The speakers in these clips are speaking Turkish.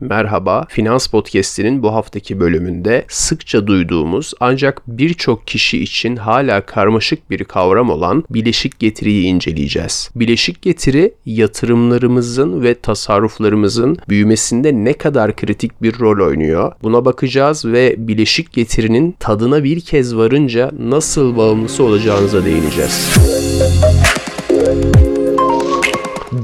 Merhaba, Finans Podcast'inin bu haftaki bölümünde sıkça duyduğumuz ancak birçok kişi için hala karmaşık bir kavram olan bileşik getiriyi inceleyeceğiz. Bileşik getiri yatırımlarımızın ve tasarruflarımızın büyümesinde ne kadar kritik bir rol oynuyor? Buna bakacağız ve bileşik getirinin tadına bir kez varınca nasıl bağımlısı olacağınıza değineceğiz.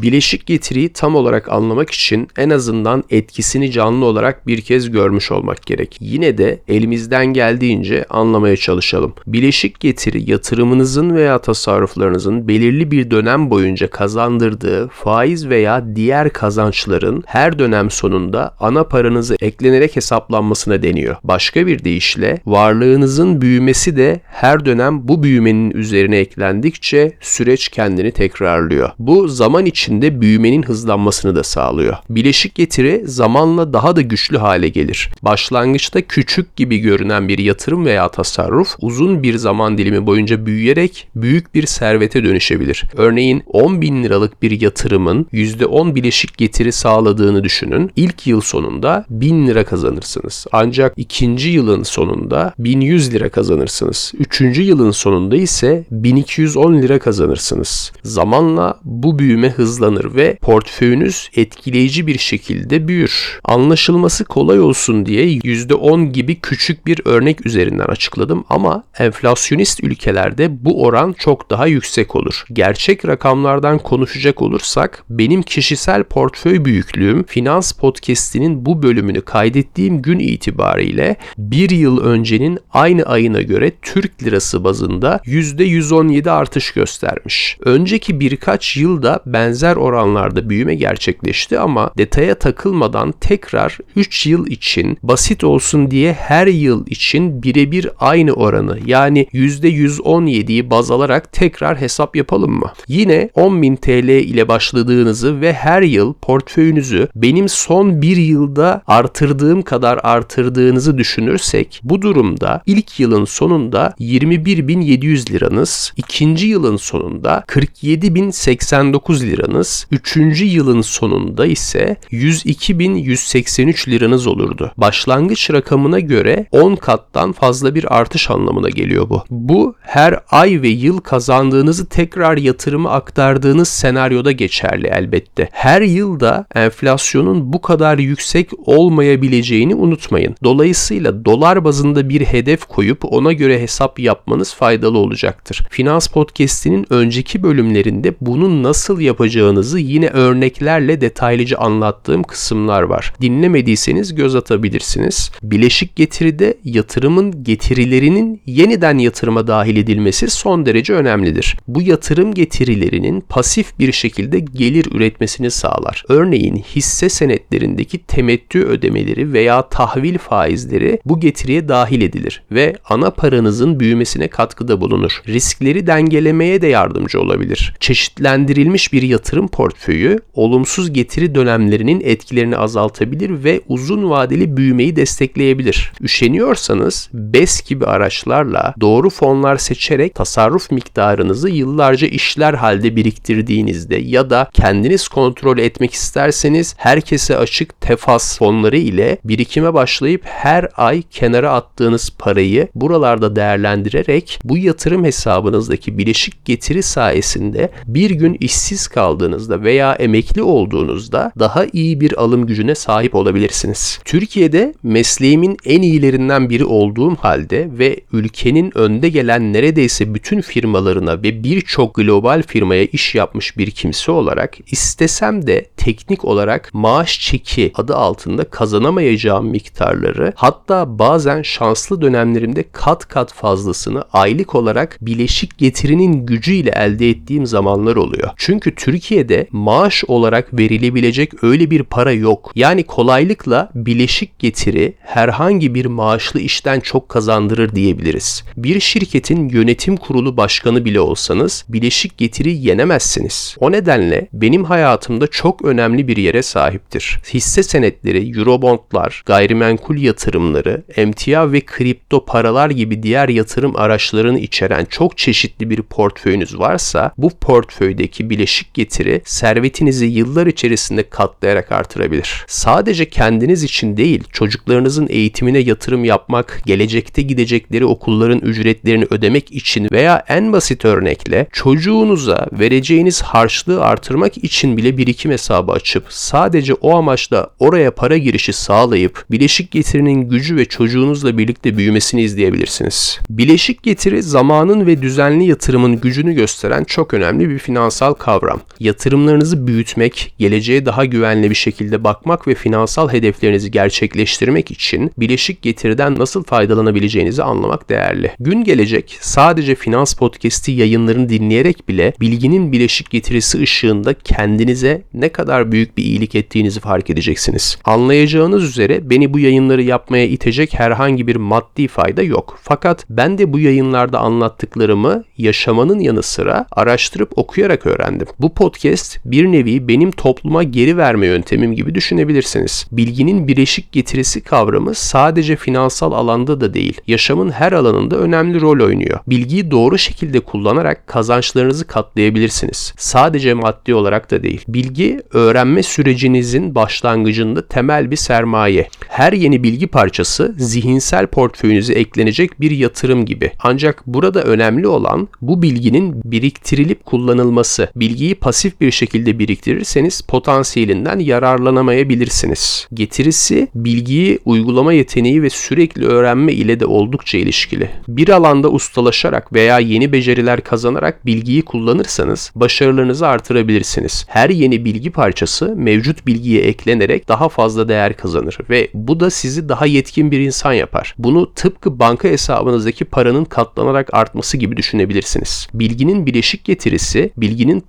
Bileşik getiriyi tam olarak anlamak için en azından etkisini canlı olarak bir kez görmüş olmak gerek. Yine de elimizden geldiğince anlamaya çalışalım. Bileşik getiri yatırımınızın veya tasarruflarınızın belirli bir dönem boyunca kazandırdığı faiz veya diğer kazançların her dönem sonunda ana paranızı eklenerek hesaplanmasına deniyor. Başka bir deyişle varlığınızın büyümesi de her dönem bu büyümenin üzerine eklendikçe süreç kendini tekrarlıyor. Bu zaman için içinde büyümenin hızlanmasını da sağlıyor. Bileşik getiri zamanla daha da güçlü hale gelir. Başlangıçta küçük gibi görünen bir yatırım veya tasarruf uzun bir zaman dilimi boyunca büyüyerek büyük bir servete dönüşebilir. Örneğin 10 bin liralık bir yatırımın %10 bileşik getiri sağladığını düşünün. İlk yıl sonunda 1000 lira kazanırsınız. Ancak ikinci yılın sonunda 1100 lira kazanırsınız. Üçüncü yılın sonunda ise 1210 lira kazanırsınız. Zamanla bu büyüme hızlı hızlanır ve portföyünüz etkileyici bir şekilde büyür. Anlaşılması kolay olsun diye %10 gibi küçük bir örnek üzerinden açıkladım ama enflasyonist ülkelerde bu oran çok daha yüksek olur. Gerçek rakamlardan konuşacak olursak benim kişisel portföy büyüklüğüm Finans Podcast'inin bu bölümünü kaydettiğim gün itibariyle bir yıl öncenin aynı ayına göre Türk lirası bazında %117 artış göstermiş. Önceki birkaç yılda benzer benzer oranlarda büyüme gerçekleşti ama detaya takılmadan tekrar 3 yıl için basit olsun diye her yıl için birebir aynı oranı yani %117'yi baz alarak tekrar hesap yapalım mı? Yine 10.000 TL ile başladığınızı ve her yıl portföyünüzü benim son bir yılda artırdığım kadar artırdığınızı düşünürsek bu durumda ilk yılın sonunda 21.700 liranız, ikinci yılın sonunda 47.089 liranız liranız, 3. yılın sonunda ise 102.183 liranız olurdu. Başlangıç rakamına göre 10 kattan fazla bir artış anlamına geliyor bu. Bu her ay ve yıl kazandığınızı tekrar yatırıma aktardığınız senaryoda geçerli elbette. Her yılda enflasyonun bu kadar yüksek olmayabileceğini unutmayın. Dolayısıyla dolar bazında bir hedef koyup ona göre hesap yapmanız faydalı olacaktır. Finans Podcast'inin önceki bölümlerinde bunun nasıl yapacağını yapacağınızı yine örneklerle detaylıca anlattığım kısımlar var. Dinlemediyseniz göz atabilirsiniz. Bileşik getiride yatırımın getirilerinin yeniden yatırıma dahil edilmesi son derece önemlidir. Bu yatırım getirilerinin pasif bir şekilde gelir üretmesini sağlar. Örneğin hisse senetlerindeki temettü ödemeleri veya tahvil faizleri bu getiriye dahil edilir ve ana paranızın büyümesine katkıda bulunur. Riskleri dengelemeye de yardımcı olabilir. Çeşitlendirilmiş bir yatırım yatırım portföyü olumsuz getiri dönemlerinin etkilerini azaltabilir ve uzun vadeli büyümeyi destekleyebilir. Üşeniyorsanız BES gibi araçlarla doğru fonlar seçerek tasarruf miktarınızı yıllarca işler halde biriktirdiğinizde ya da kendiniz kontrol etmek isterseniz herkese açık tefas fonları ile birikime başlayıp her ay kenara attığınız parayı buralarda değerlendirerek bu yatırım hesabınızdaki bileşik getiri sayesinde bir gün işsiz kaldığınız başladığınızda veya emekli olduğunuzda daha iyi bir alım gücüne sahip olabilirsiniz. Türkiye'de mesleğimin en iyilerinden biri olduğum halde ve ülkenin önde gelen neredeyse bütün firmalarına ve birçok global firmaya iş yapmış bir kimse olarak istesem de teknik olarak maaş çeki adı altında kazanamayacağım miktarları hatta bazen şanslı dönemlerimde kat kat fazlasını aylık olarak bileşik getirinin gücüyle elde ettiğim zamanlar oluyor. Çünkü Türkiye Türkiye'de maaş olarak verilebilecek öyle bir para yok. Yani kolaylıkla bileşik getiri herhangi bir maaşlı işten çok kazandırır diyebiliriz. Bir şirketin yönetim kurulu başkanı bile olsanız bileşik getiri yenemezsiniz. O nedenle benim hayatımda çok önemli bir yere sahiptir. Hisse senetleri, eurobondlar, gayrimenkul yatırımları, emtia ve kripto paralar gibi diğer yatırım araçlarını içeren çok çeşitli bir portföyünüz varsa bu portföydeki bileşik getiri getiri servetinizi yıllar içerisinde katlayarak artırabilir. Sadece kendiniz için değil, çocuklarınızın eğitimine yatırım yapmak, gelecekte gidecekleri okulların ücretlerini ödemek için veya en basit örnekle çocuğunuza vereceğiniz harçlığı artırmak için bile birikim hesabı açıp sadece o amaçla oraya para girişi sağlayıp bileşik getirinin gücü ve çocuğunuzla birlikte büyümesini izleyebilirsiniz. Bileşik getiri zamanın ve düzenli yatırımın gücünü gösteren çok önemli bir finansal kavram. Yatırımlarınızı büyütmek, geleceğe daha güvenli bir şekilde bakmak ve finansal hedeflerinizi gerçekleştirmek için bileşik getiriden nasıl faydalanabileceğinizi anlamak değerli. Gün gelecek sadece finans podcast'i yayınlarını dinleyerek bile bilginin bileşik getirisi ışığında kendinize ne kadar büyük bir iyilik ettiğinizi fark edeceksiniz. Anlayacağınız üzere beni bu yayınları yapmaya itecek herhangi bir maddi fayda yok. Fakat ben de bu yayınlarda anlattıklarımı yaşamanın yanı sıra araştırıp okuyarak öğrendim. Bu podcast bir nevi benim topluma geri verme yöntemim gibi düşünebilirsiniz. Bilginin bileşik getirisi kavramı sadece finansal alanda da değil, yaşamın her alanında önemli rol oynuyor. Bilgiyi doğru şekilde kullanarak kazançlarınızı katlayabilirsiniz. Sadece maddi olarak da değil. Bilgi öğrenme sürecinizin başlangıcında temel bir sermaye. Her yeni bilgi parçası zihinsel portföyünüze eklenecek bir yatırım gibi. Ancak burada önemli olan bu bilginin biriktirilip kullanılması. Bilgiyi pasif bir şekilde biriktirirseniz potansiyelinden yararlanamayabilirsiniz. Getirisi bilgiyi uygulama yeteneği ve sürekli öğrenme ile de oldukça ilişkili. Bir alanda ustalaşarak veya yeni beceriler kazanarak bilgiyi kullanırsanız başarılarınızı artırabilirsiniz. Her yeni bilgi parçası mevcut bilgiye eklenerek daha fazla değer kazanır ve bu da sizi daha yetkin bir insan yapar. Bunu tıpkı banka hesabınızdaki paranın katlanarak artması gibi düşünebilirsiniz. Bilginin bileşik getirisi bilginin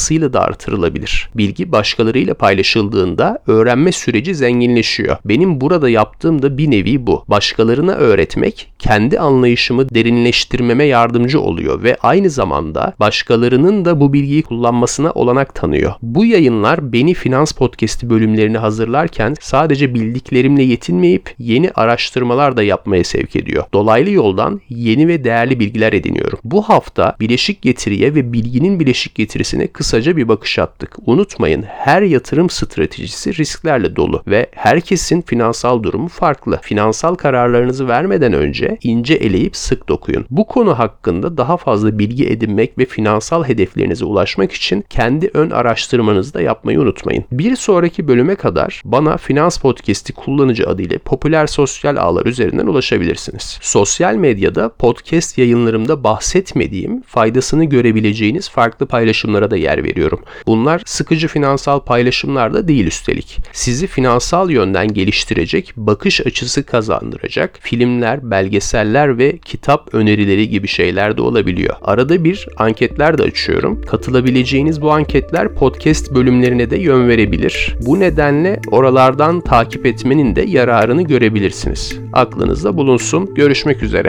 paylaşılmasıyla da artırılabilir. Bilgi başkalarıyla paylaşıldığında öğrenme süreci zenginleşiyor. Benim burada yaptığım da bir nevi bu. Başkalarına öğretmek kendi anlayışımı derinleştirmeme yardımcı oluyor ve aynı zamanda başkalarının da bu bilgiyi kullanmasına olanak tanıyor. Bu yayınlar beni finans podcast'i bölümlerini hazırlarken sadece bildiklerimle yetinmeyip yeni araştırmalar da yapmaya sevk ediyor. Dolaylı yoldan yeni ve değerli bilgiler ediniyorum. Bu hafta bileşik getiriye ve bilginin bileşik getirisine kısaca bir bakış attık. Unutmayın her yatırım stratejisi risklerle dolu ve herkesin finansal durumu farklı. Finansal kararlarınızı vermeden önce ince eleyip sık dokuyun. Bu konu hakkında daha fazla bilgi edinmek ve finansal hedeflerinize ulaşmak için kendi ön araştırmanızı da yapmayı unutmayın. Bir sonraki bölüme kadar bana Finans Podcast'i kullanıcı adıyla popüler sosyal ağlar üzerinden ulaşabilirsiniz. Sosyal medyada podcast yayınlarımda bahsetmediğim, faydasını görebileceğiniz farklı paylaşımlara da veriyorum. Bunlar sıkıcı finansal paylaşımlar da değil üstelik. Sizi finansal yönden geliştirecek, bakış açısı kazandıracak filmler, belgeseller ve kitap önerileri gibi şeyler de olabiliyor. Arada bir anketler de açıyorum. Katılabileceğiniz bu anketler podcast bölümlerine de yön verebilir. Bu nedenle oralardan takip etmenin de yararını görebilirsiniz. Aklınızda bulunsun. Görüşmek üzere.